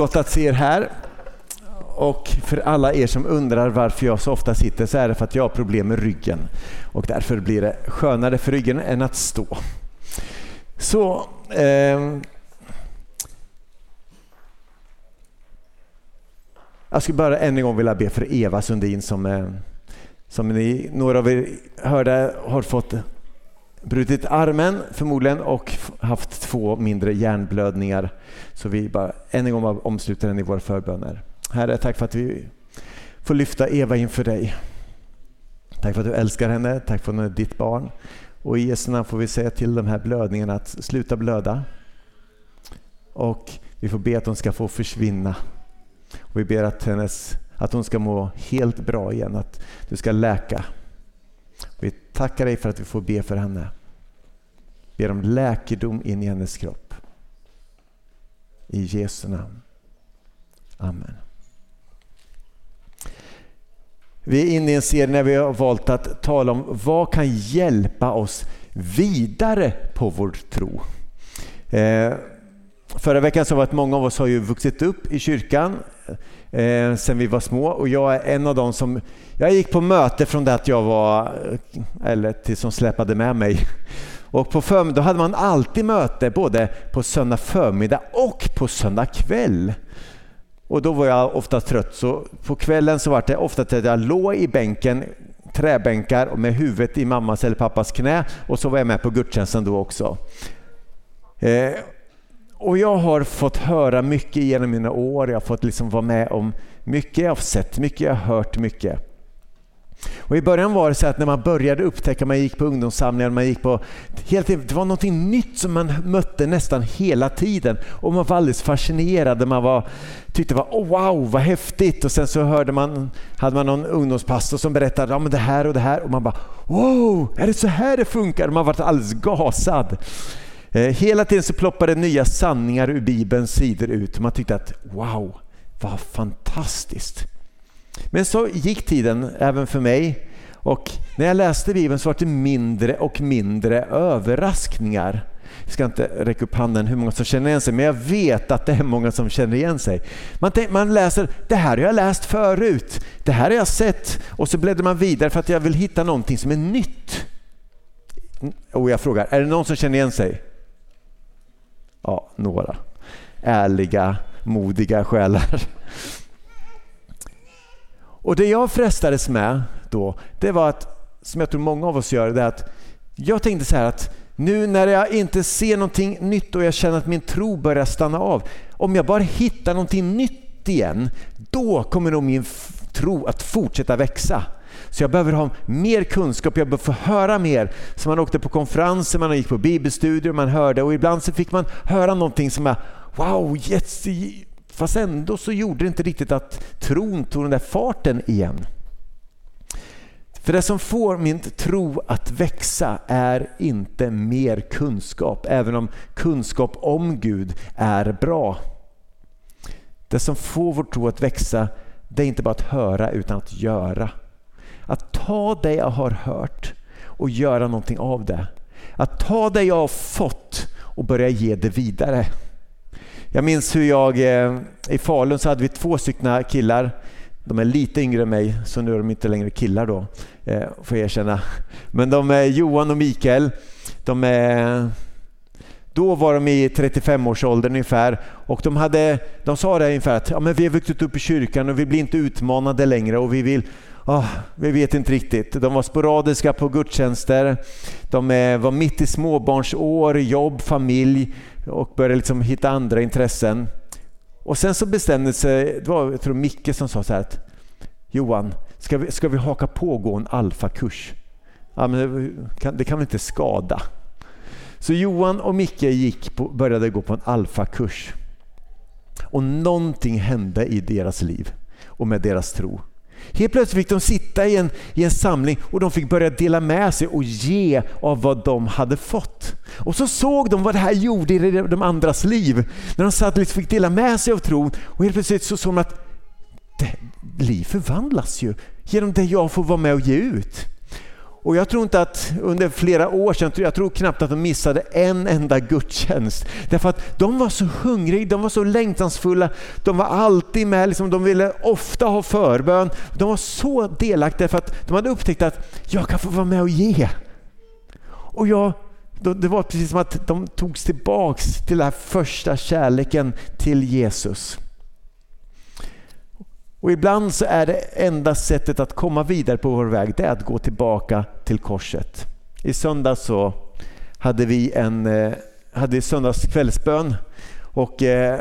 Gott att se er här. Och för alla er som undrar varför jag så ofta sitter så är det för att jag har problem med ryggen. Och därför blir det skönare för ryggen än att stå. Så... Eh, jag skulle bara än en gång vilja be för Eva Sundin som, eh, som ni, några av er hörde har fått brutit armen förmodligen och haft två mindre hjärnblödningar. Så vi bara än en gång omsluter den i våra förböner. Herre, tack för att vi får lyfta Eva inför dig. Tack för att du älskar henne, tack för att hon är ditt barn. Och i Jesu namn får vi säga till de här blödningarna att sluta blöda. Och vi får be att hon ska få försvinna. Och vi ber att, hennes, att hon ska må helt bra igen, att du ska läka. Vi tackar dig för att vi får be för henne. Ber om läkedom in i hennes kropp. I Jesu namn. Amen. Vi är inne i en serie när vi har valt att tala om vad kan hjälpa oss vidare på vår tro. Eh, förra veckan så var det att många av oss har ju vuxit upp i kyrkan eh, sen vi var små och jag är en av dem som, jag gick på möte från det att jag var, eller till som släpade med mig. Och på förmiddag då hade man alltid möte både på söndag förmiddag och på söndag kväll. Och då var jag ofta trött så på kvällen så var det ofta att jag låg i bänken, träbänkar och med huvudet i mammas eller pappas knä och så var jag med på gudstjänsten då också. Eh, och jag har fått höra mycket genom mina år, jag har fått liksom vara med om mycket, jag har sett mycket, jag har hört mycket. Och I början var det så att när man började upptäcka, man gick på ungdomssamlingar, man gick på, helt, det var något nytt som man mötte nästan hela tiden. Och man var alldeles fascinerad, man var, tyckte var oh, wow vad häftigt. Och sen så hörde man, hade man någon ungdomspastor som berättade om ja, det här och det här och man bara wow, är det så här det funkar? Man var alldeles gasad. Eh, hela tiden så ploppade nya sanningar ur Bibelns sidor ut och man tyckte att wow, vad fantastiskt. Men så gick tiden även för mig och när jag läste Bibeln så var det mindre och mindre överraskningar. Jag ska inte räcka upp handen hur många som känner igen sig, men jag vet att det är många som känner igen sig. Man, man läser, det här har jag läst förut, det här har jag sett och så bläddrar man vidare för att jag vill hitta någonting som är nytt. Och jag frågar, är det någon som känner igen sig? Ja, några. Ärliga, modiga själar. Och det jag frestades med då, det var att, som jag tror många av oss gör, det är att jag tänkte så här att nu när jag inte ser någonting nytt och jag känner att min tro börjar stanna av, om jag bara hittar någonting nytt igen, då kommer nog min tro att fortsätta växa. Så jag behöver ha mer kunskap, jag behöver få höra mer. Så man åkte på konferenser, man gick på bibelstudier, man hörde och ibland så fick man höra någonting som är wow, yes, Fast ändå så gjorde det inte riktigt att tron tog den där farten igen. För det som får min tro att växa är inte mer kunskap, även om kunskap om Gud är bra. Det som får vår tro att växa, det är inte bara att höra utan att göra. Att ta det jag har hört och göra någonting av det. Att ta det jag har fått och börja ge det vidare. Jag minns hur jag, eh, i Falun så hade vi två stycken killar. De är lite yngre än mig, så nu är de inte längre killar då, eh, får jag erkänna. Men de är Johan och Mikael. De är, då var de i 35-årsåldern ungefär och de, hade, de sa det ungefär att ja, men vi har vuxit upp i kyrkan och vi blir inte utmanade längre och vi vill Oh, vi vet inte riktigt. De var sporadiska på gudstjänster. De eh, var mitt i småbarnsår, jobb, familj och började liksom hitta andra intressen. Och sen så bestämde sig, det var jag tror Micke som sa så här att Johan, ska vi, ska vi haka på och gå en alfakurs? Ja, men det, kan, det kan väl inte skada? Så Johan och Micke gick på, började gå på en alfakurs. Och någonting hände i deras liv och med deras tro. Helt plötsligt fick de sitta i en, i en samling och de fick börja dela med sig och ge av vad de hade fått. Och så såg de vad det här gjorde i de andras liv. När de satt och liksom fick dela med sig av tron och helt plötsligt så såg de att det, liv förvandlas ju genom det jag får vara med och ge ut. Och jag tror inte att under flera år sedan, jag tror knappt att de missade en enda gudstjänst. Därför att de var så hungriga, de var så längtansfulla, de var alltid med, liksom, de ville ofta ha förbön. De var så delaktiga för att de hade upptäckt att jag kan få vara med och ge. Och jag, det var precis som att de togs tillbaks till den här första kärleken till Jesus. Och ibland så är det enda sättet att komma vidare på vår väg, det är att gå tillbaka till korset. I söndags så hade vi en eh, hade söndags kvällsbön och, eh,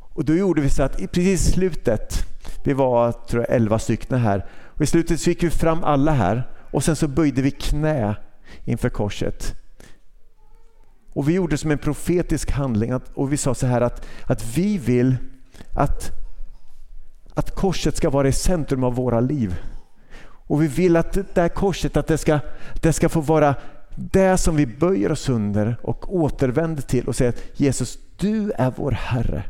och då gjorde vi så att i precis slutet, vi var tror jag, 11 stycken här, och i slutet så gick vi fram alla här och sen så böjde vi knä inför korset. Och vi gjorde som en profetisk handling och vi sa så här att, att vi vill att att korset ska vara i centrum av våra liv. Och vi vill att det här korset att det ska, det ska få vara det som vi böjer oss under och återvänder till och säger att Jesus, du är vår Herre.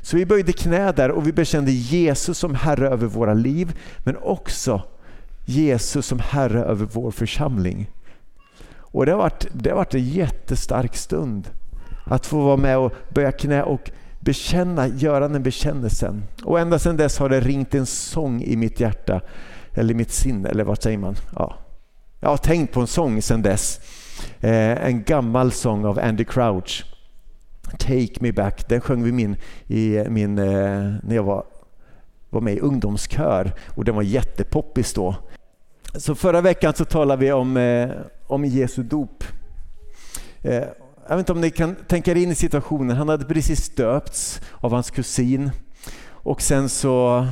Så vi böjde knä där och vi bekände Jesus som Herre över våra liv, men också Jesus som Herre över vår församling. Och det har varit, det har varit en jättestark stund att få vara med och böja knä och bekänna, göra den bekännelsen. Och ända sedan dess har det ringt en sång i mitt hjärta, eller i mitt sinne, eller vad säger man? Ja. Jag har tänkt på en sång sedan dess. Eh, en gammal sång av Andy Crouch. Take me back. Den sjöng vi min, i min, eh, när jag var, var med i ungdomskör och den var jättepoppis då. Så förra veckan så talade vi om, eh, om Jesu dop. Eh, jag vet inte om ni kan tänka er in i situationen. Han hade precis döpts av hans kusin och sen så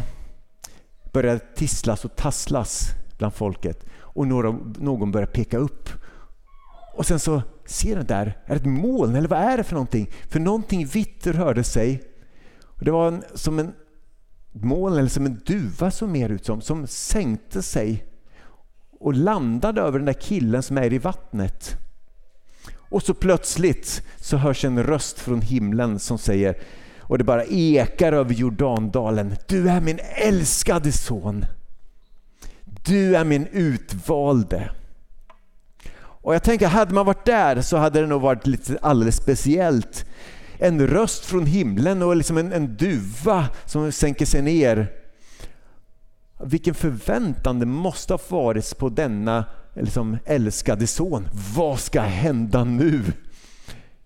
började det tisslas och tasslas bland folket och några, någon börjar peka upp. Och sen så ser den där, är det ett moln eller vad är det för någonting? För någonting vitt rörde sig. Och det var en, som en moln eller som en duva som mer ut som, som sänkte sig och landade över den där killen som är i vattnet. Och så plötsligt så hörs en röst från himlen som säger, och det bara ekar över Jordandalen, du är min älskade son. Du är min utvalde. Och jag tänker, hade man varit där så hade det nog varit lite alldeles speciellt. En röst från himlen och liksom en, en duva som sänker sig ner. Vilken förväntan det måste ha varit på denna liksom, älskade son. Vad ska hända nu?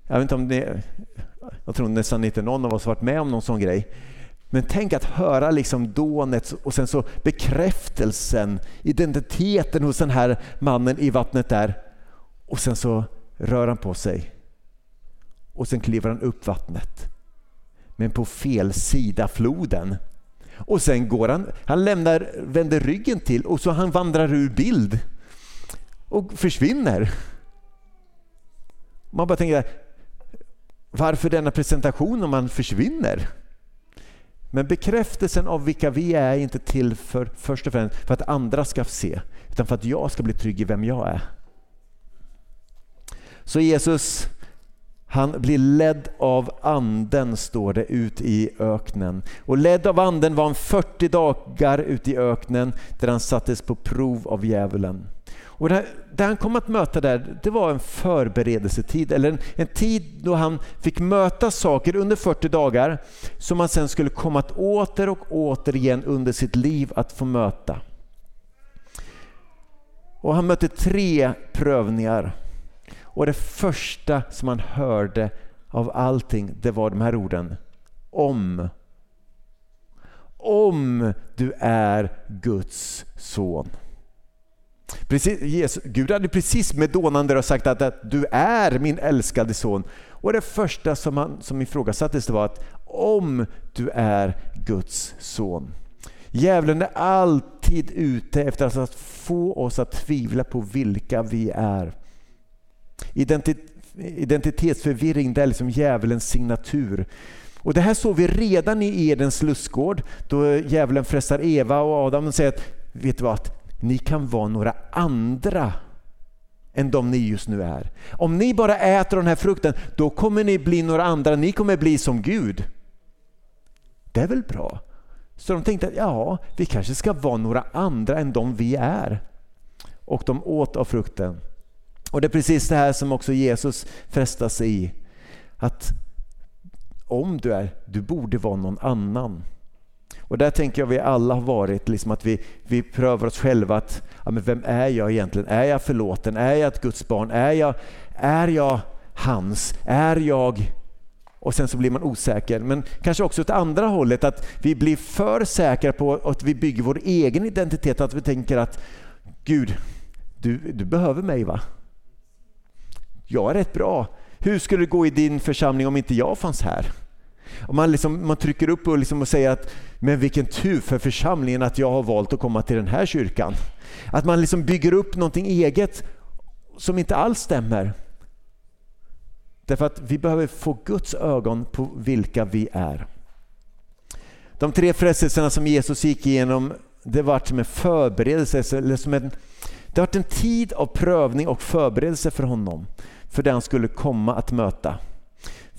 Jag vet inte om det, jag tror nästan inte någon av oss varit med om någon sån grej. Men tänk att höra liksom dånet och sen så bekräftelsen, identiteten hos den här mannen i vattnet där. Och sen så rör han på sig. Och sen kliver han upp vattnet. Men på fel sida floden. Och sen går han, han lämnar, vänder ryggen till och så han vandrar ur bild och försvinner. Man bara tänker, varför denna presentation om man försvinner? Men bekräftelsen av vilka vi är är inte till för först och främst för att andra ska se, utan för att jag ska bli trygg i vem jag är. Så Jesus, han blir ledd av anden, står det, ut i öknen. Och ledd av anden var han 40 dagar ute i öknen där han sattes på prov av djävulen. Och det, det han kom att möta där, det var en förberedelsetid, eller en, en, tid då han fick möta saker under 40 dagar som han sen skulle komma att åter och åter igen under sitt liv att få möta. Och han mötte tre prövningar. Och det första som han hörde av allting, det var de här orden. Om. Om du är Guds son. Precis, Jesus, Gud hade precis med dånande röst sagt att, att, du är min älskade son. Och det första som, han, som ifrågasattes var att om du är Guds son. Djävulen är alltid ute efter att få oss att tvivla på vilka vi är. Identitetsförvirring det är liksom djävulens signatur. Och Det här såg vi redan i Edens lustgård då djävulen frestar Eva och Adam och säger att vet du vad, ni kan vara några andra än de ni just nu är. Om ni bara äter den här frukten, då kommer ni bli några andra. Ni kommer bli som Gud. Det är väl bra? Så de tänkte att ja, vi kanske ska vara några andra än de vi är. och de åt av frukten. Och Det är precis det här som också Jesus frestas i. Att om du är, du borde vara någon annan. Och där tänker jag vi alla har varit, liksom att vi, vi prövar oss själva att ja, men vem är jag egentligen? Är jag förlåten? Är jag ett Guds barn? Är jag, är jag hans? Är jag... Och sen så blir man osäker. Men kanske också åt andra hållet, att vi blir för säkra på att vi bygger vår egen identitet. Att vi tänker att Gud, du, du behöver mig va? Jag är rätt bra. Hur skulle det gå i din församling om inte jag fanns här? Och man, liksom, man trycker upp och, liksom och säger att men vilken tur för församlingen att jag har valt att komma till den här kyrkan. Att man liksom bygger upp någonting eget som inte alls stämmer. Därför att vi behöver få Guds ögon på vilka vi är. De tre frestelserna som Jesus gick igenom, det var som en förberedelse, eller som en, det har varit en tid av prövning och förberedelse för honom, för det han skulle komma att möta.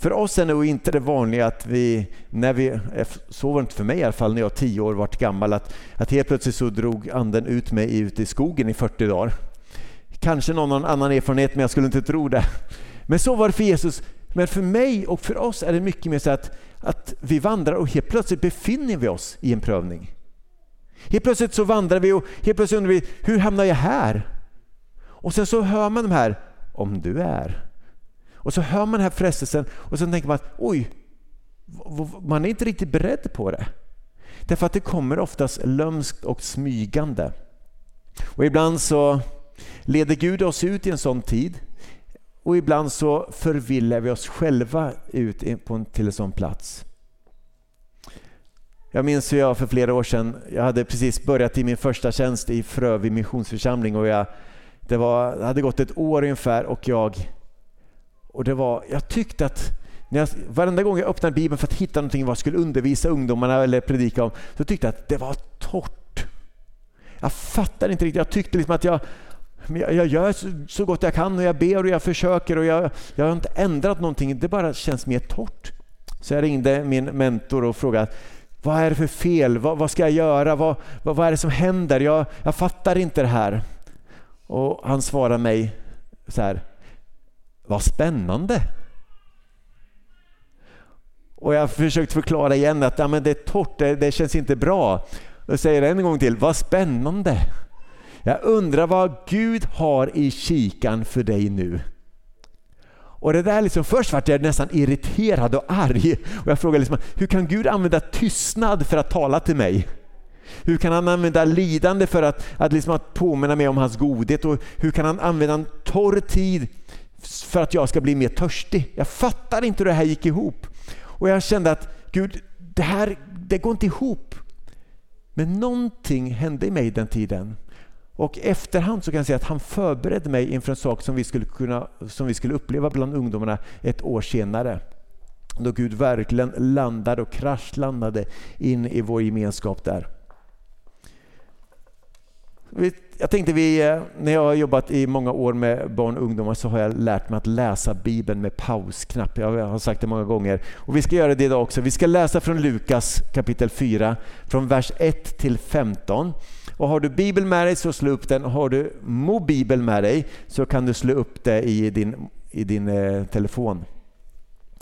För oss är nog inte det vanliga att vi, när vi, eh, så var det inte för mig i alla fall när jag var tio år var gammal, att, att helt plötsligt så drog anden ut mig ut i skogen i 40 dagar. Kanske någon annan erfarenhet men jag skulle inte tro det. Men så var det för Jesus. Men för mig och för oss är det mycket mer så att, att vi vandrar och helt plötsligt befinner vi oss i en prövning. Helt plötsligt så vandrar vi och helt plötsligt undrar vi, hur hamnar jag här? Och sen så hör man de här, om du är. Och så hör man den här frestelsen och så tänker man att oj, man är inte riktigt beredd på det. Därför att det kommer oftast lömskt och smygande. Och ibland så leder Gud oss ut i en sån tid och ibland så förvillar vi oss själva ut till en sån plats. Jag minns hur jag för flera år sedan, jag hade precis börjat i min första tjänst i Frövi missionsförsamling och jag, det, var, det hade gått ett år ungefär och jag, och det var, jag tyckte att när jag, varenda gång jag öppnade Bibeln för att hitta någonting vad jag skulle undervisa ungdomarna eller predika om, så tyckte jag att det var torrt. Jag fattade inte riktigt, jag tyckte liksom att jag, jag, gör så gott jag kan och jag ber och jag försöker och jag, jag har inte ändrat någonting, det bara känns mer torrt. Så jag ringde min mentor och frågade vad är det för fel? Vad, vad ska jag göra? Vad, vad, vad, är det som händer? Jag, jag fattar inte det här. Och han svarade mig så här. Vad spännande! Och jag försökte förklara igen att ja, men det är torrt, det, det känns inte bra. Och säger det en gång till, vad spännande! Jag undrar vad Gud har i kikan för dig nu. Och det där liksom, först vart jag nästan irriterad och arg. Och jag frågade liksom, hur kan Gud använda tystnad för att tala till mig? Hur kan han använda lidande för att, att, liksom att påminna mig om hans godhet? Och hur kan han använda en torr tid för att jag ska bli mer törstig? Jag fattar inte hur det här gick ihop. Och jag kände att Gud, det här det går inte ihop. Men någonting hände i mig den tiden. Och efterhand så kan jag säga att han förberedde mig inför en sak som vi skulle, kunna, som vi skulle uppleva bland ungdomarna ett år senare. Då Gud verkligen landade och kraschlandade in i vår gemenskap där. Jag tänkte vi, eh, när jag har jobbat i många år med barn och ungdomar så har jag lärt mig att läsa Bibeln med pausknapp. Jag har sagt det många gånger. Och vi ska göra det idag också. Vi ska läsa från Lukas kapitel 4, från vers 1 till 15. Och har du Bibeln med dig så slå upp den. Har du mobil med dig så kan du slå upp det i din, i din eh, telefon.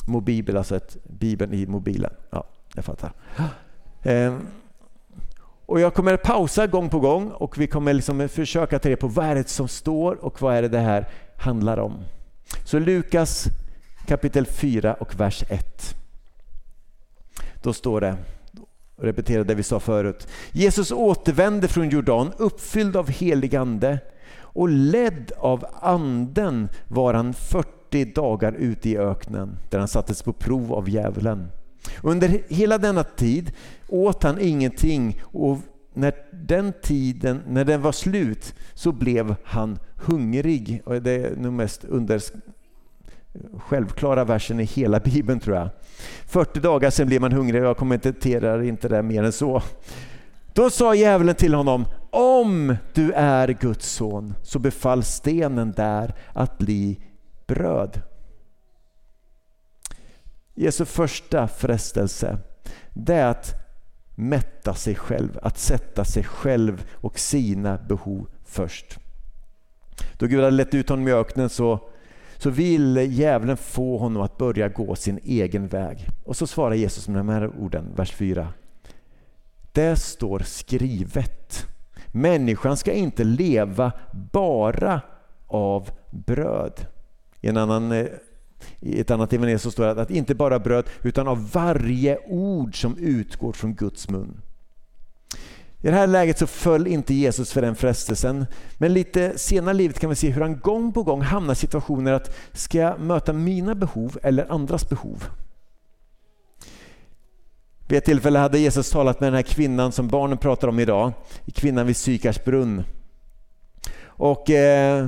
Mobil, alltså ett, Bibeln i mobilen. Ja, jag fattar. Eh, och jag kommer att pausa gång på gång och vi kommer liksom försöka ta reda på vad är det som står och vad är det det här handlar om. Så Lukas kapitel 4 och vers 1. Då står det repetera det vi sa förut. Jesus återvände från Jordan uppfylld av helig ande och ledd av anden var han 40 dagar ute i öknen där han sattes på prov av djävulen. Under hela denna tid åt han ingenting och när den tiden när den var slut så blev han hungrig. Och det är nog mest under självklara versen i hela Bibeln tror jag. 40 dagar sen blev man hungrig och jag kommenterar inte det mer än så. Då sa djävulen till honom, om du är Guds son så befall stenen där att bli bröd. Jesu första frestelse det är att mätta sig själv, att sätta sig själv och sina behov först. Då Gud hade lett ut honom i öknen så, så ville djävulen få honom att börja gå sin egen väg. Och så svarar Jesus med de här orden, vers 4. Det står skrivet. Människan ska inte leva bara av bröd. I, en annan, eh, i ett annat evangelium står det att inte bara bröd utan av varje ord som utgår från Guds mun. I det här läget så föll inte Jesus för den frestelsen. Men lite senare i livet kan vi se hur han gång på gång hamnar i situationer att ska jag möta mina behov eller andras behov? Vid ett tillfälle hade Jesus talat med den här kvinnan som barnen pratar om idag, kvinnan vid Sykars brunn. Och eh,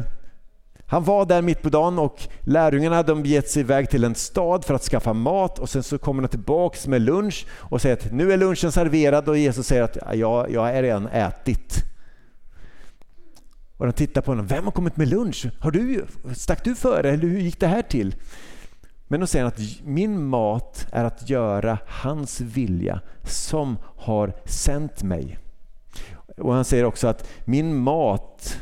han var där mitt på dagen och lärjungarna hade gett sig iväg till en stad för att skaffa mat och sen så kommer de tillbaks med lunch och säger att nu är lunchen serverad och Jesus säger att ja, jag har redan ätit. Och de tittar på honom, vem har kommit med lunch? Har du, stack du före eller hur gick det här till? Men då säger han att min mat är att göra hans vilja som har sänt mig. Och han säger också att min mat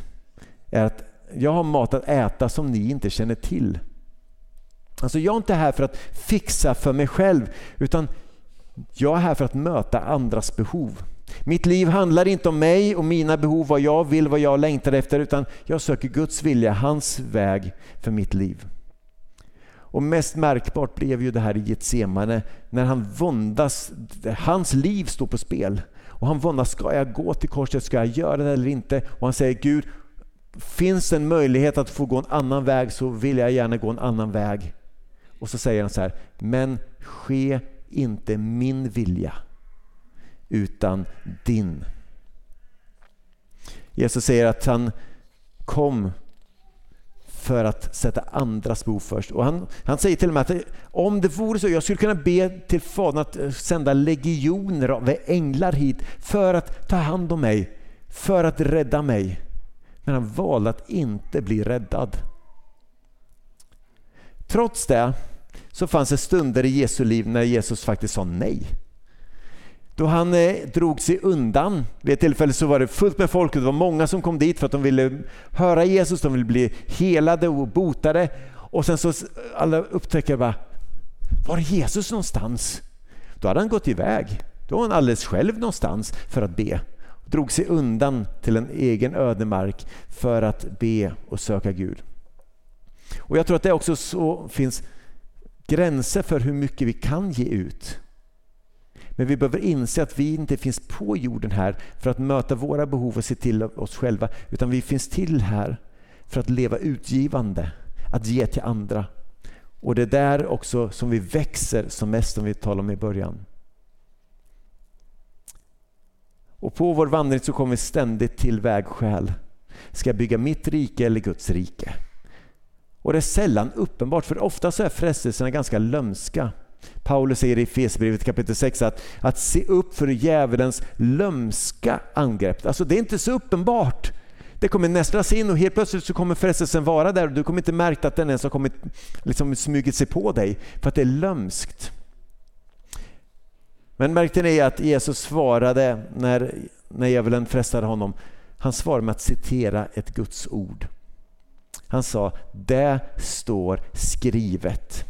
är att jag har mat att äta som ni inte känner till. Alltså jag är inte här för att fixa för mig själv utan jag är här för att möta andras behov. Mitt liv handlar inte om mig och mina behov, vad jag vill, vad jag längtar efter utan jag söker Guds vilja, hans väg för mitt liv. Och mest märkbart blev ju det här i Getsemane när han våndas, hans liv står på spel. Och han våndas, ska jag gå till korset, ska jag göra det eller inte? Och han säger Gud, finns det en möjlighet att få gå en annan väg så vill jag gärna gå en annan väg. Och så säger han så här, men ske inte min vilja utan din. Jesus säger att han kom för att sätta andras behov först. Och han, han säger till och med att om det vore så, jag skulle kunna be till Fadern att eh, sända legioner av änglar hit för att ta hand om mig, för att rädda mig. Men han valde att inte bli räddad. Trots det så fanns det stunder i Jesu liv när Jesus faktiskt sa nej. Då han eh, drog sig undan, vid ett tillfälle så var det fullt med folk, det var många som kom dit för att de ville höra Jesus, de ville bli helade och botade. Och sen så alla upptäcker bara, var är Jesus någonstans? Då hade han gått iväg. Då var han alldeles själv någonstans för att be drog sig undan till en egen ödemark för att be och söka Gud. Och Jag tror att det också så finns gränser för hur mycket vi kan ge ut. Men vi behöver inse att vi inte finns på jorden här för att möta våra behov och se till oss själva, utan vi finns till här för att leva utgivande, att ge till andra. Och det är där också som vi växer som mest, som vi talade om i början. Och på vår vandring så kommer vi ständigt till vägskäl. Ska jag bygga mitt rike eller Guds rike? Och det är sällan uppenbart, för ofta så är frestelserna ganska lömska. Paulus säger i Fesbrevet kapitel 6 att, att se upp för djävulens lömska angrepp. Alltså det är inte så uppenbart. Det kommer nästlas in och helt plötsligt så kommer frestelsen vara där och du kommer inte märka att den ens har kommit, liksom smugit sig på dig för att det är lömskt. Men märkte ni att Jesus svarade när, när djävulen frestade honom? Han svarade med att citera ett Guds ord. Han sa, det står skrivet.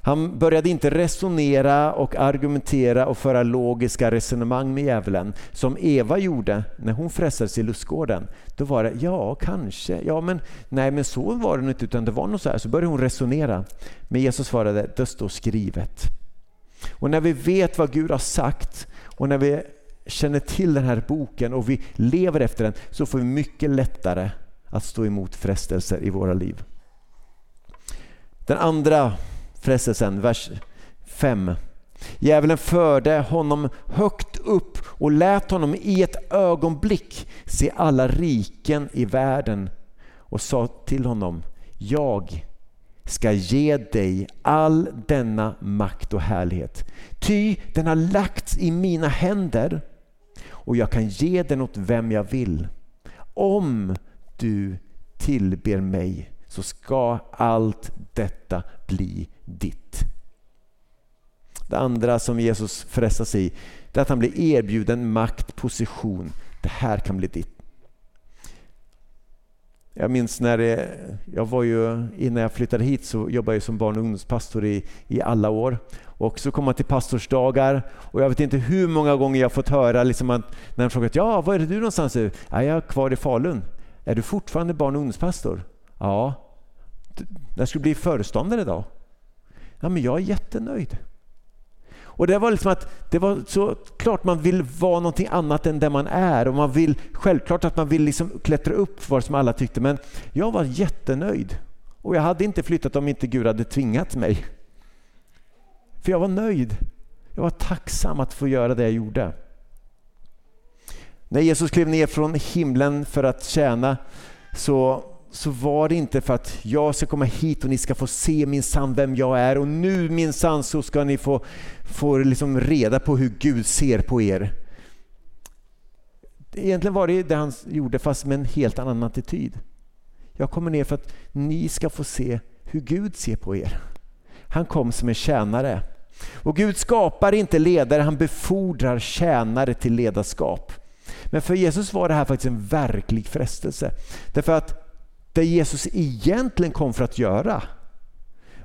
Han började inte resonera och argumentera och föra logiska resonemang med djävulen som Eva gjorde när hon frestades i lustgården. Då var det, ja kanske, ja men nej men så var det inte utan det var nog så här. Så började hon resonera. Men Jesus svarade, det står skrivet. Och när vi vet vad Gud har sagt och när vi känner till den här boken och vi lever efter den så får vi mycket lättare att stå emot frestelser i våra liv. Den andra frestelsen, vers 5. Djävulen förde honom högt upp och lät honom i ett ögonblick se alla riken i världen och sa till honom, jag ska ge dig all denna makt och härlighet. Ty den har lagts i mina händer och jag kan ge den åt vem jag vill. Om du tillber mig så ska allt detta bli ditt. Det andra som Jesus frestas i är att han blir erbjuden makt, position. Det här kan bli ditt. Jag minns när det, jag var ju, innan jag flyttade hit så jobbade jag som barn och ungdomspastor i, i alla år. Och så kom man till pastorsdagar och jag vet inte hur många gånger jag fått höra liksom att, när de frågat ja, var är du någonstans nu? Ja, jag är kvar i Falun. Är du fortfarande barn och ungdomspastor? Ja. När ska du bli föreståndare då? Ja, men jag är jättenöjd. Och det var liksom att det var så klart man vill vara någonting annat än det man är och man vill självklart att man vill liksom klättra upp vad som alla tyckte men jag var jättenöjd. Och jag hade inte flyttat om inte Gud hade tvingat mig. För jag var nöjd. Jag var tacksam att få göra det jag gjorde. När Jesus klev ner från himlen för att tjäna så så var det inte för att jag ska komma hit och ni ska få se min sann vem jag är och nu min sann så ska ni få, få liksom reda på hur Gud ser på er. Egentligen var det det han gjorde fast med en helt annan attityd. Jag kommer ner för att ni ska få se hur Gud ser på er. Han kom som en tjänare. Och Gud skapar inte ledare, han befordrar tjänare till ledarskap. Men för Jesus var det här faktiskt en verklig frestelse. Därför att det Jesus egentligen kom för att göra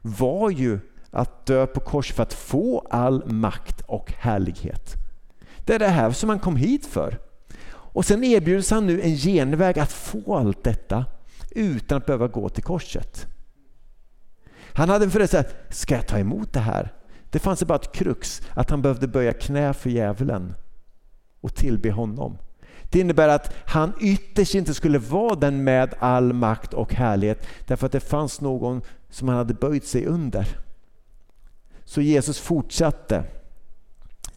var ju att dö på kors för att få all makt och härlighet. Det är det här som han kom hit för. Och sen erbjuds han nu en genväg att få allt detta utan att behöva gå till korset. Han hade en förrättelse ska jag ta emot det här? Det fanns bara ett krux, att han behövde böja knä för djävulen och tillbe honom. Det innebär att han ytterst inte skulle vara den med all makt och härlighet därför att det fanns någon som han hade böjt sig under. Så Jesus fortsatte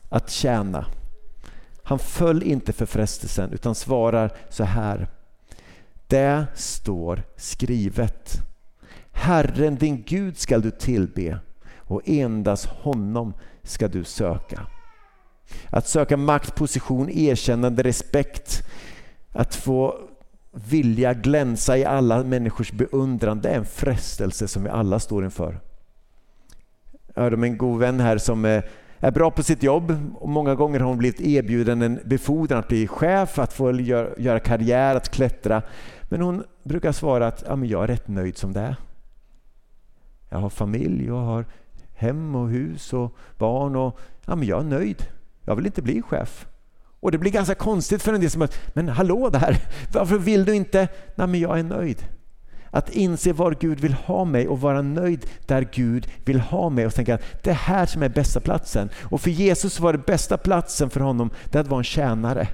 att tjäna. Han föll inte för frestelsen utan svarar så här. Det står skrivet. Herren din Gud skall du tillbe och endast honom ska du söka. Att söka makt, position, erkännande, respekt, att få vilja glänsa i alla människors beundran, det är en frestelse som vi alla står inför. Jag hörde om en god vän här som eh, är bra på sitt jobb och många gånger har hon blivit erbjuden en befordran att bli chef, att få göra karriär, att klättra. Men hon brukar svara att ja, men jag är rätt nöjd som det är. Jag har familj, jag har hem och hus och barn och ja, men jag är nöjd. Jag vill inte bli chef. Och det blir ganska konstigt för en del som att, men hallå där, varför vill du inte? Nej men jag är nöjd. Att inse var Gud vill ha mig och vara nöjd där Gud vill ha mig och tänka att det är här som är bästa platsen. Och för Jesus var det bästa platsen för honom det att vara en tjänare.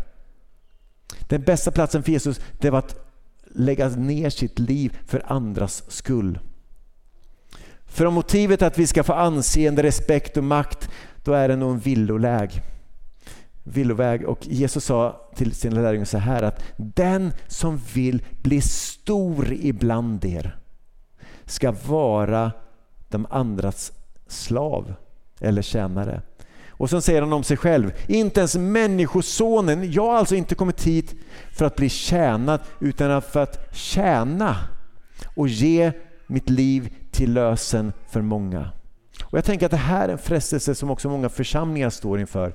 Den bästa platsen för Jesus det var att lägga ner sitt liv för andras skull. För om motivet är att vi ska få anseende, respekt och makt, då är det nog en villoläge villoväg och Jesus sa till sina lärjungar så här att den som vill bli stor ibland er ska vara de andras slav eller tjänare. Och så säger han om sig själv, inte ens människosonen, jag har alltså inte kommit hit för att bli tjänad utan för att tjäna och ge mitt liv till lösen för många. Och Jag tänker att det här är en frestelse som också många församlingar står inför.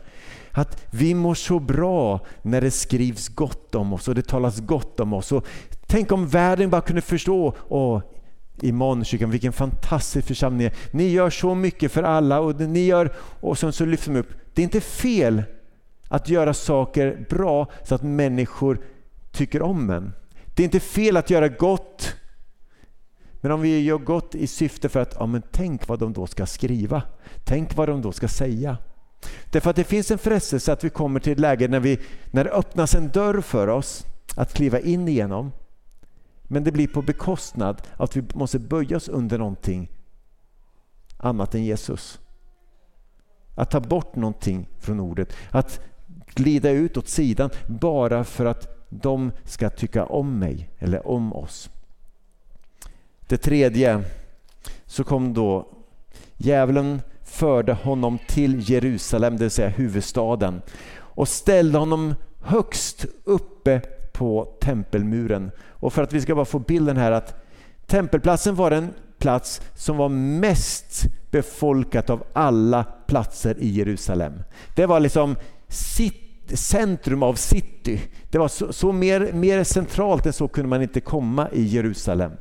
Att vi mår så bra när det skrivs gott om oss och det talas gott om oss. Och tänk om världen bara kunde förstå, åh, Immanuelskyrkan, vilken fantastisk församling ni gör så mycket för alla och ni gör, och sen så lyfter de upp, det är inte fel att göra saker bra så att människor tycker om en. Det är inte fel att göra gott men om vi gör gott i syfte för att, ja men tänk vad de då ska skriva. Tänk vad de då ska säga. Därför att det finns en frestelse att vi kommer till ett läge när, vi, när det öppnas en dörr för oss att kliva in igenom. Men det blir på bekostnad av att vi måste böja oss under någonting annat än Jesus. Att ta bort någonting från ordet. Att glida ut åt sidan bara för att de ska tycka om mig eller om oss. Det tredje, så kom då djävulen förde honom till Jerusalem, det vill säga huvudstaden och ställde honom högst uppe på tempelmuren. Och för att vi ska bara få bilden här att tempelplatsen var den plats som var mest befolkat av alla platser i Jerusalem. Det var liksom centrum av city. Det var så, så, mer, mer centralt än så kunde man inte komma i Jerusalem.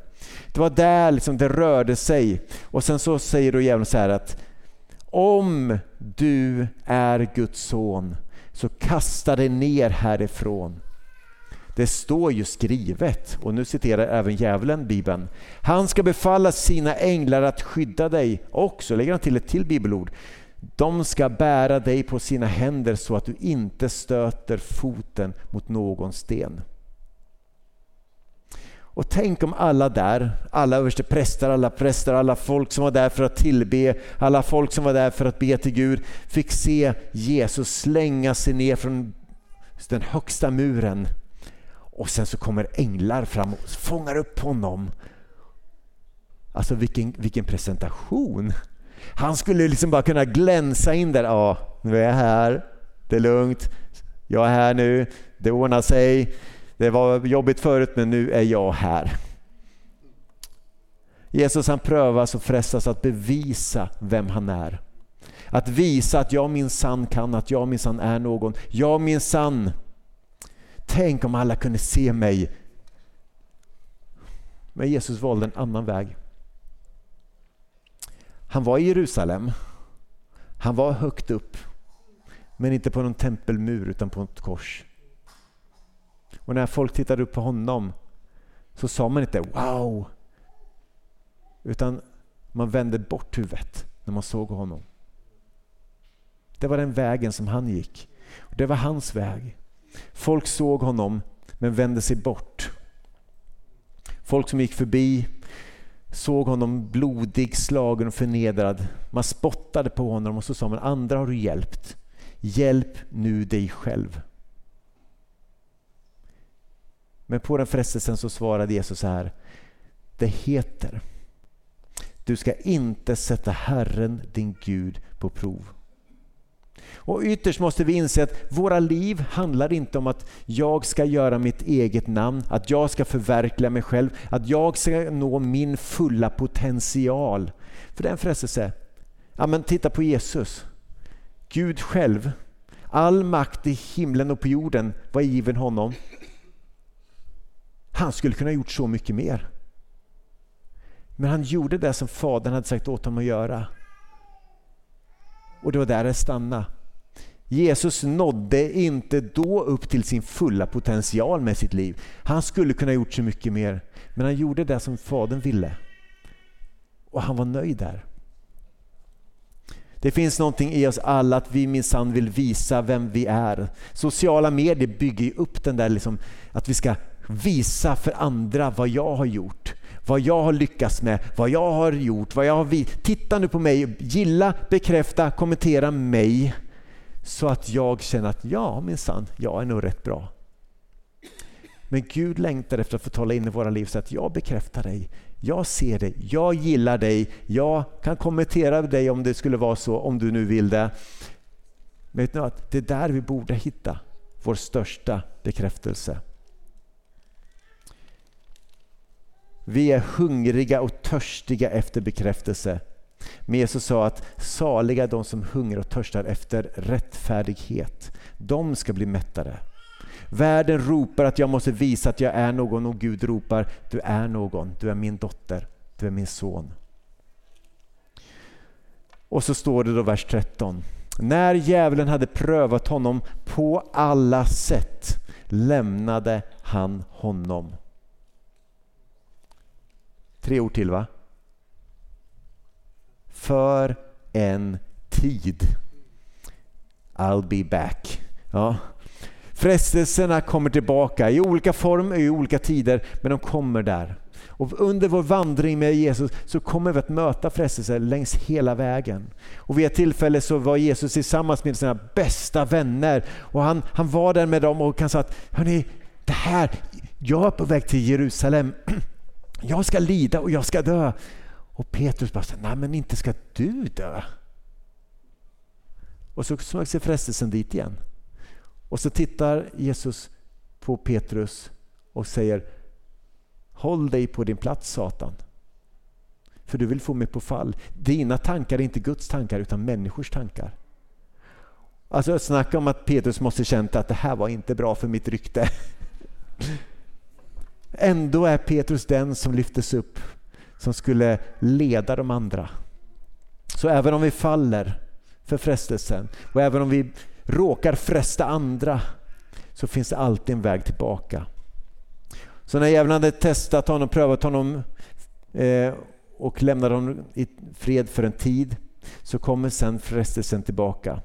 Det var där liksom det rörde sig. Och sen så säger då djävulen så här att om du är Guds son så kasta dig ner härifrån. Det står ju skrivet, och nu citerar även djävulen Bibeln. Han ska befalla sina änglar att skydda dig. också. lägger han till ett till bibelord. De ska bära dig på sina händer så att du inte stöter foten mot någon sten. Och tänk om alla där, alla överstepräster, alla präster, alla folk som var där för att tillbe, alla folk som var där för att be till Gud, fick se Jesus slänga sig ner från den högsta muren. Och sen så kommer änglar fram och fångar upp honom. Alltså vilken, vilken presentation! Han skulle liksom bara kunna glänsa in där. Ja, nu är jag här, det är lugnt, jag är här nu, det ordnar sig. Det var jobbigt förut men nu är jag här. Jesus han prövas och frestas att bevisa vem han är. Att visa att jag min sann kan, att jag min sann är någon. Jag min sann. Tänk om alla kunde se mig. Men Jesus valde en annan väg. Han var i Jerusalem. Han var högt upp. Men inte på någon tempelmur utan på ett kors. Och när folk tittade upp på honom så sa man inte ”Wow!” utan man vände bort huvudet när man såg honom. Det var den vägen som han gick. Det var hans väg. Folk såg honom men vände sig bort. Folk som gick förbi såg honom blodig, slagen och förnedrad. Man spottade på honom och så sa man andra har du hjälpt. Hjälp nu dig själv. Men på den frestelsen så svarade Jesus så här. Det heter, du ska inte sätta Herren din Gud på prov. Och ytterst måste vi inse att våra liv handlar inte om att jag ska göra mitt eget namn, att jag ska förverkliga mig själv, att jag ska nå min fulla potential. För det är en frestelse. Ja, men titta på Jesus. Gud själv. All makt i himlen och på jorden var given honom. Han skulle kunna ha gjort så mycket mer. Men han gjorde det som Fadern hade sagt åt honom att göra. Och det var där det stannade. Jesus nådde inte då upp till sin fulla potential med sitt liv. Han skulle kunna ha gjort så mycket mer. Men han gjorde det som Fadern ville. Och han var nöjd där. Det finns någonting i oss alla att vi minsann vill visa vem vi är. Sociala medier bygger upp den där liksom, att vi ska visa för andra vad jag har gjort. Vad jag har lyckats med, vad jag har gjort, vad jag har Titta nu på mig, gilla, bekräfta, kommentera mig. Så att jag känner att ja minsann, jag är nog rätt bra. Men Gud längtar efter att få tala in i våra liv så att jag bekräftar dig. Jag ser dig, jag gillar dig, jag kan kommentera dig om det skulle vara så, om du nu vill det. Men vet ni att det är där vi borde hitta vår största bekräftelse. Vi är hungriga och törstiga efter bekräftelse. Men Jesus sa att saliga de som hungrar och törstar efter rättfärdighet. De ska bli mättade. Världen ropar att jag måste visa att jag är någon och Gud ropar du är någon, du är min dotter, du är min son. Och så står det då vers 13. När djävulen hade prövat honom på alla sätt lämnade han honom. Tre ord till va? För en tid. I'll be back. Ja. Frestelserna kommer tillbaka i olika former, i olika tider, men de kommer där. Och under vår vandring med Jesus så kommer vi att möta frestelser längs hela vägen. Och vid ett tillfälle så var Jesus tillsammans med sina bästa vänner och han, han var där med dem och han sa att Hörni, det här, jag är på väg till Jerusalem. Jag ska lida och jag ska dö. Och Petrus bara, nej men inte ska du dö. Och så smög sig frestelsen dit igen. Och så tittar Jesus på Petrus och säger Håll dig på din plats Satan. För du vill få mig på fall. Dina tankar är inte Guds tankar utan människors tankar. Alltså snacka om att Petrus måste känt att det här var inte bra för mitt rykte. Ändå är Petrus den som lyftes upp, som skulle leda de andra. Så även om vi faller för frestelsen och även om vi råkar fresta andra så finns det alltid en väg tillbaka. Så när djävulen hade testat honom, prövat honom eh, och lämnade honom i fred för en tid så kommer sen frestelsen tillbaka.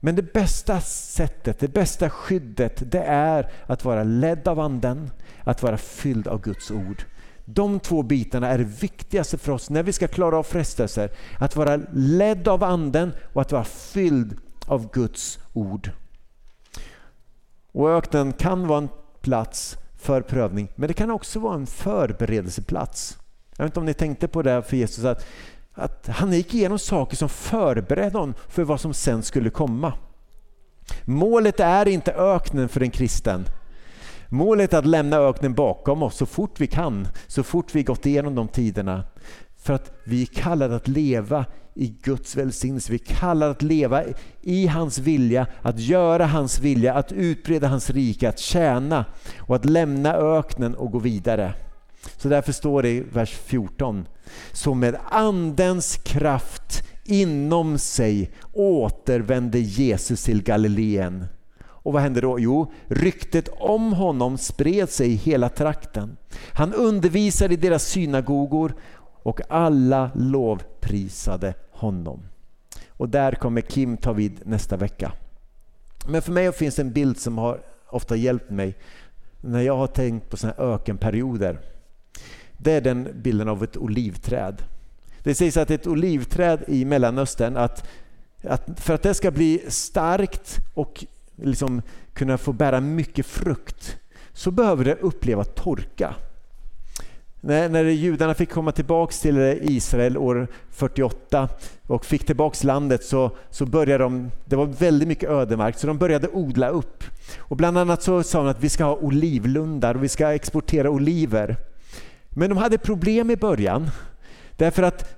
Men det bästa sättet, det bästa skyddet, det är att vara ledd av Anden, att vara fylld av Guds ord. De två bitarna är det viktigaste för oss när vi ska klara av frestelser. Att vara ledd av Anden och att vara fylld av Guds ord. Och öknen kan vara en plats för prövning, men det kan också vara en förberedelseplats. Jag vet inte om ni tänkte på det för Jesus, att, att han gick igenom saker som förberedde honom för vad som sen skulle komma. Målet är inte öknen för en kristen. Målet är att lämna öknen bakom oss så fort vi kan, så fort vi gått igenom de tiderna. För att vi är kallade att leva i Guds välsignelse. Vi är kallade att leva i hans vilja, att göra hans vilja, att utbreda hans rike, att tjäna och att lämna öknen och gå vidare. Så därför står det i vers 14. Så med andens kraft inom sig återvände Jesus till Galileen. Och vad hände då? Jo, ryktet om honom spred sig i hela trakten. Han undervisade i deras synagogor och alla lovprisade honom. Och där kommer Kim ta vid nästa vecka. Men för mig finns en bild som har ofta hjälpt mig när jag har tänkt på såna här ökenperioder. Det är den bilden av ett olivträd. Det sägs att ett olivträd i Mellanöstern, att, att för att det ska bli starkt och liksom kunna få bära mycket frukt så behöver det uppleva torka. När, när judarna fick komma tillbaka till Israel år 48 och fick tillbaka landet så, så började de, det var väldigt mycket ödemark, så de började odla upp. Och bland annat så sa de att vi ska ha olivlundar och vi ska exportera oliver. Men de hade problem i början därför att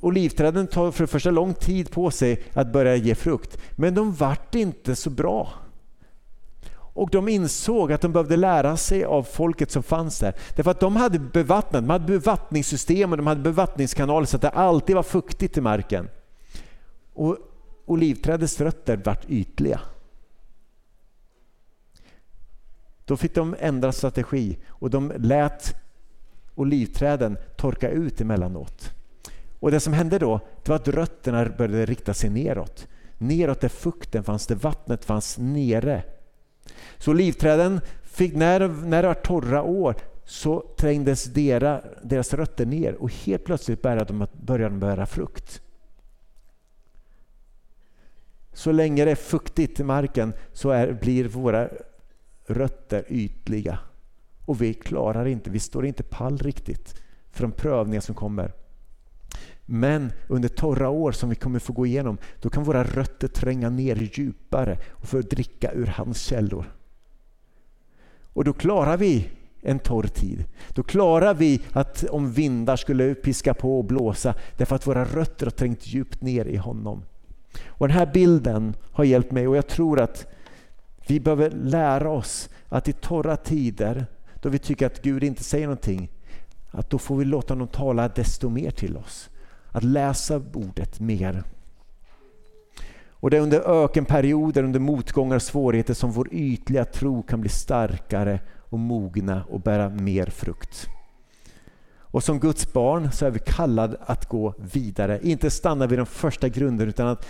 olivträden tar för det första lång tid på sig att börja ge frukt. Men de vart inte så bra. Och de insåg att de behövde lära sig av folket som fanns där. Därför att de hade bevattnat, de hade bevattningssystem och de hade bevattningskanaler så att det alltid var fuktigt i marken. Och olivträdets rötter vart ytliga. Då fick de ändra strategi och de lät olivträden torka ut emellanåt. Och det som hände då det var att rötterna började rikta sig neråt. Neråt där fukten fanns, där vattnet fanns nere. Så olivträden fick, när, när det var torra år så trängdes deras, deras rötter ner och helt plötsligt började de, började de bära frukt. Så länge det är fuktigt i marken så är, blir våra rötter ytliga. Och vi klarar inte, vi står inte pall riktigt för de prövningar som kommer. Men under torra år som vi kommer få gå igenom, då kan våra rötter tränga ner djupare och få dricka ur hans källor. Och då klarar vi en torr tid. Då klarar vi att om vindar skulle piska på och blåsa därför att våra rötter har trängt djupt ner i honom. Och Den här bilden har hjälpt mig och jag tror att vi behöver lära oss att i torra tider då vi tycker att Gud inte säger någonting, att då får vi låta honom tala desto mer till oss. Att läsa ordet mer. Och det är under ökenperioder, under motgångar och svårigheter som vår ytliga tro kan bli starkare och mogna och bära mer frukt. Och som Guds barn så är vi kallade att gå vidare. Inte stanna vid de första grunderna utan att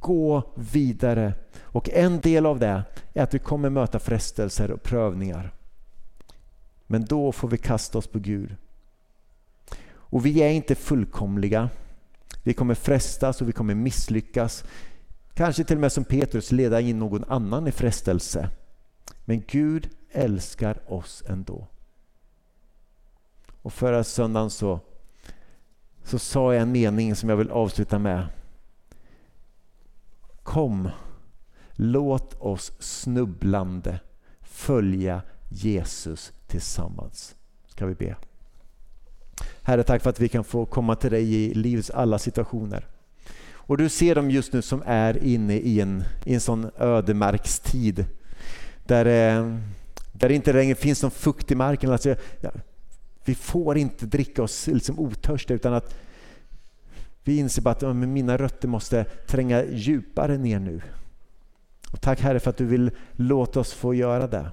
gå vidare. Och en del av det är att vi kommer möta frestelser och prövningar. Men då får vi kasta oss på Gud. Och vi är inte fullkomliga. Vi kommer frestas och vi kommer misslyckas. Kanske till och med som Petrus leda in någon annan i frestelse. Men Gud älskar oss ändå. Och förra söndagen så, så sa jag en mening som jag vill avsluta med. Kom, låt oss snubblande följa Jesus tillsammans. Ska vi be. Herre, tack för att vi kan få komma till dig i livets alla situationer. Och du ser dem just nu som är inne i en, i en sån ödemarkstid. Där, eh, där det inte längre finns någon fukt i marken. Alltså, ja, vi får inte dricka oss liksom otörstiga utan att vi inser bara att ja, mina rötter måste tränga djupare ner nu. Och tack Herre för att du vill låta oss få göra det.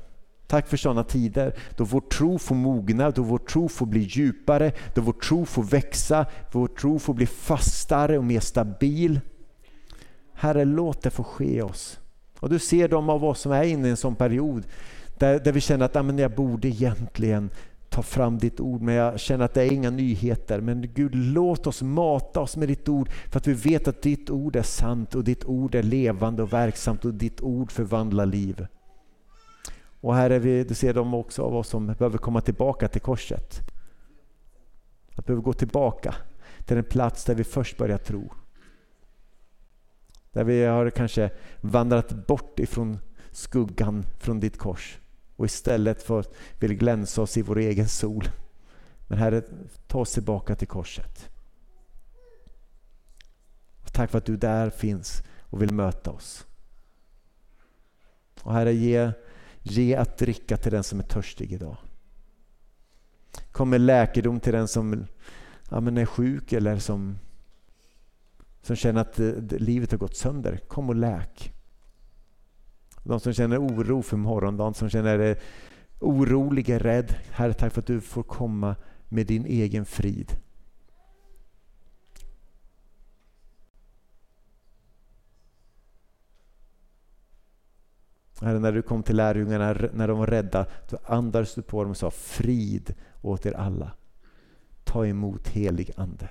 Tack för sådana tider då vår tro får mogna, då vår tro får bli djupare, då vår tro får växa, vår tro får bli fastare och mer stabil. Herre, låt det få ske oss. Och du ser de av oss som är inne i en sån period där, där vi känner att ah, men jag borde egentligen ta fram ditt ord, men jag känner att det är inga nyheter. Men Gud, låt oss mata oss med ditt ord, för att vi vet att ditt ord är sant och ditt ord är levande och verksamt och ditt ord förvandlar liv. Och här är vi, du ser de också av oss som behöver komma tillbaka till korset. Att behöver gå tillbaka till den plats där vi först började tro. Där vi har kanske vandrat bort ifrån skuggan från ditt kors och istället för vill glänsa oss i vår egen sol. Men Herre, ta oss tillbaka till korset. Och tack för att du där finns och vill möta oss. Och Herre, ge, ge att dricka till den som är törstig idag. Kom med läkedom till den som ja, men är sjuk eller som, som känner att eh, livet har gått sönder. Kom och läk. De som känner oro för morgondagen, som känner eh, orolig, oroliga, rädd. Herre, tack för att du får komma med din egen frid. Herre, när du kom till lärjungarna, när de var rädda, då andades du på dem och sa frid åt er alla. Ta emot helig ande.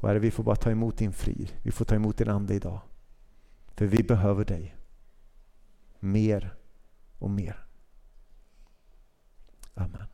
Och herre, vi får bara ta emot din frid. Vi får ta emot din ande idag. För vi behöver dig mer och mer. Amen.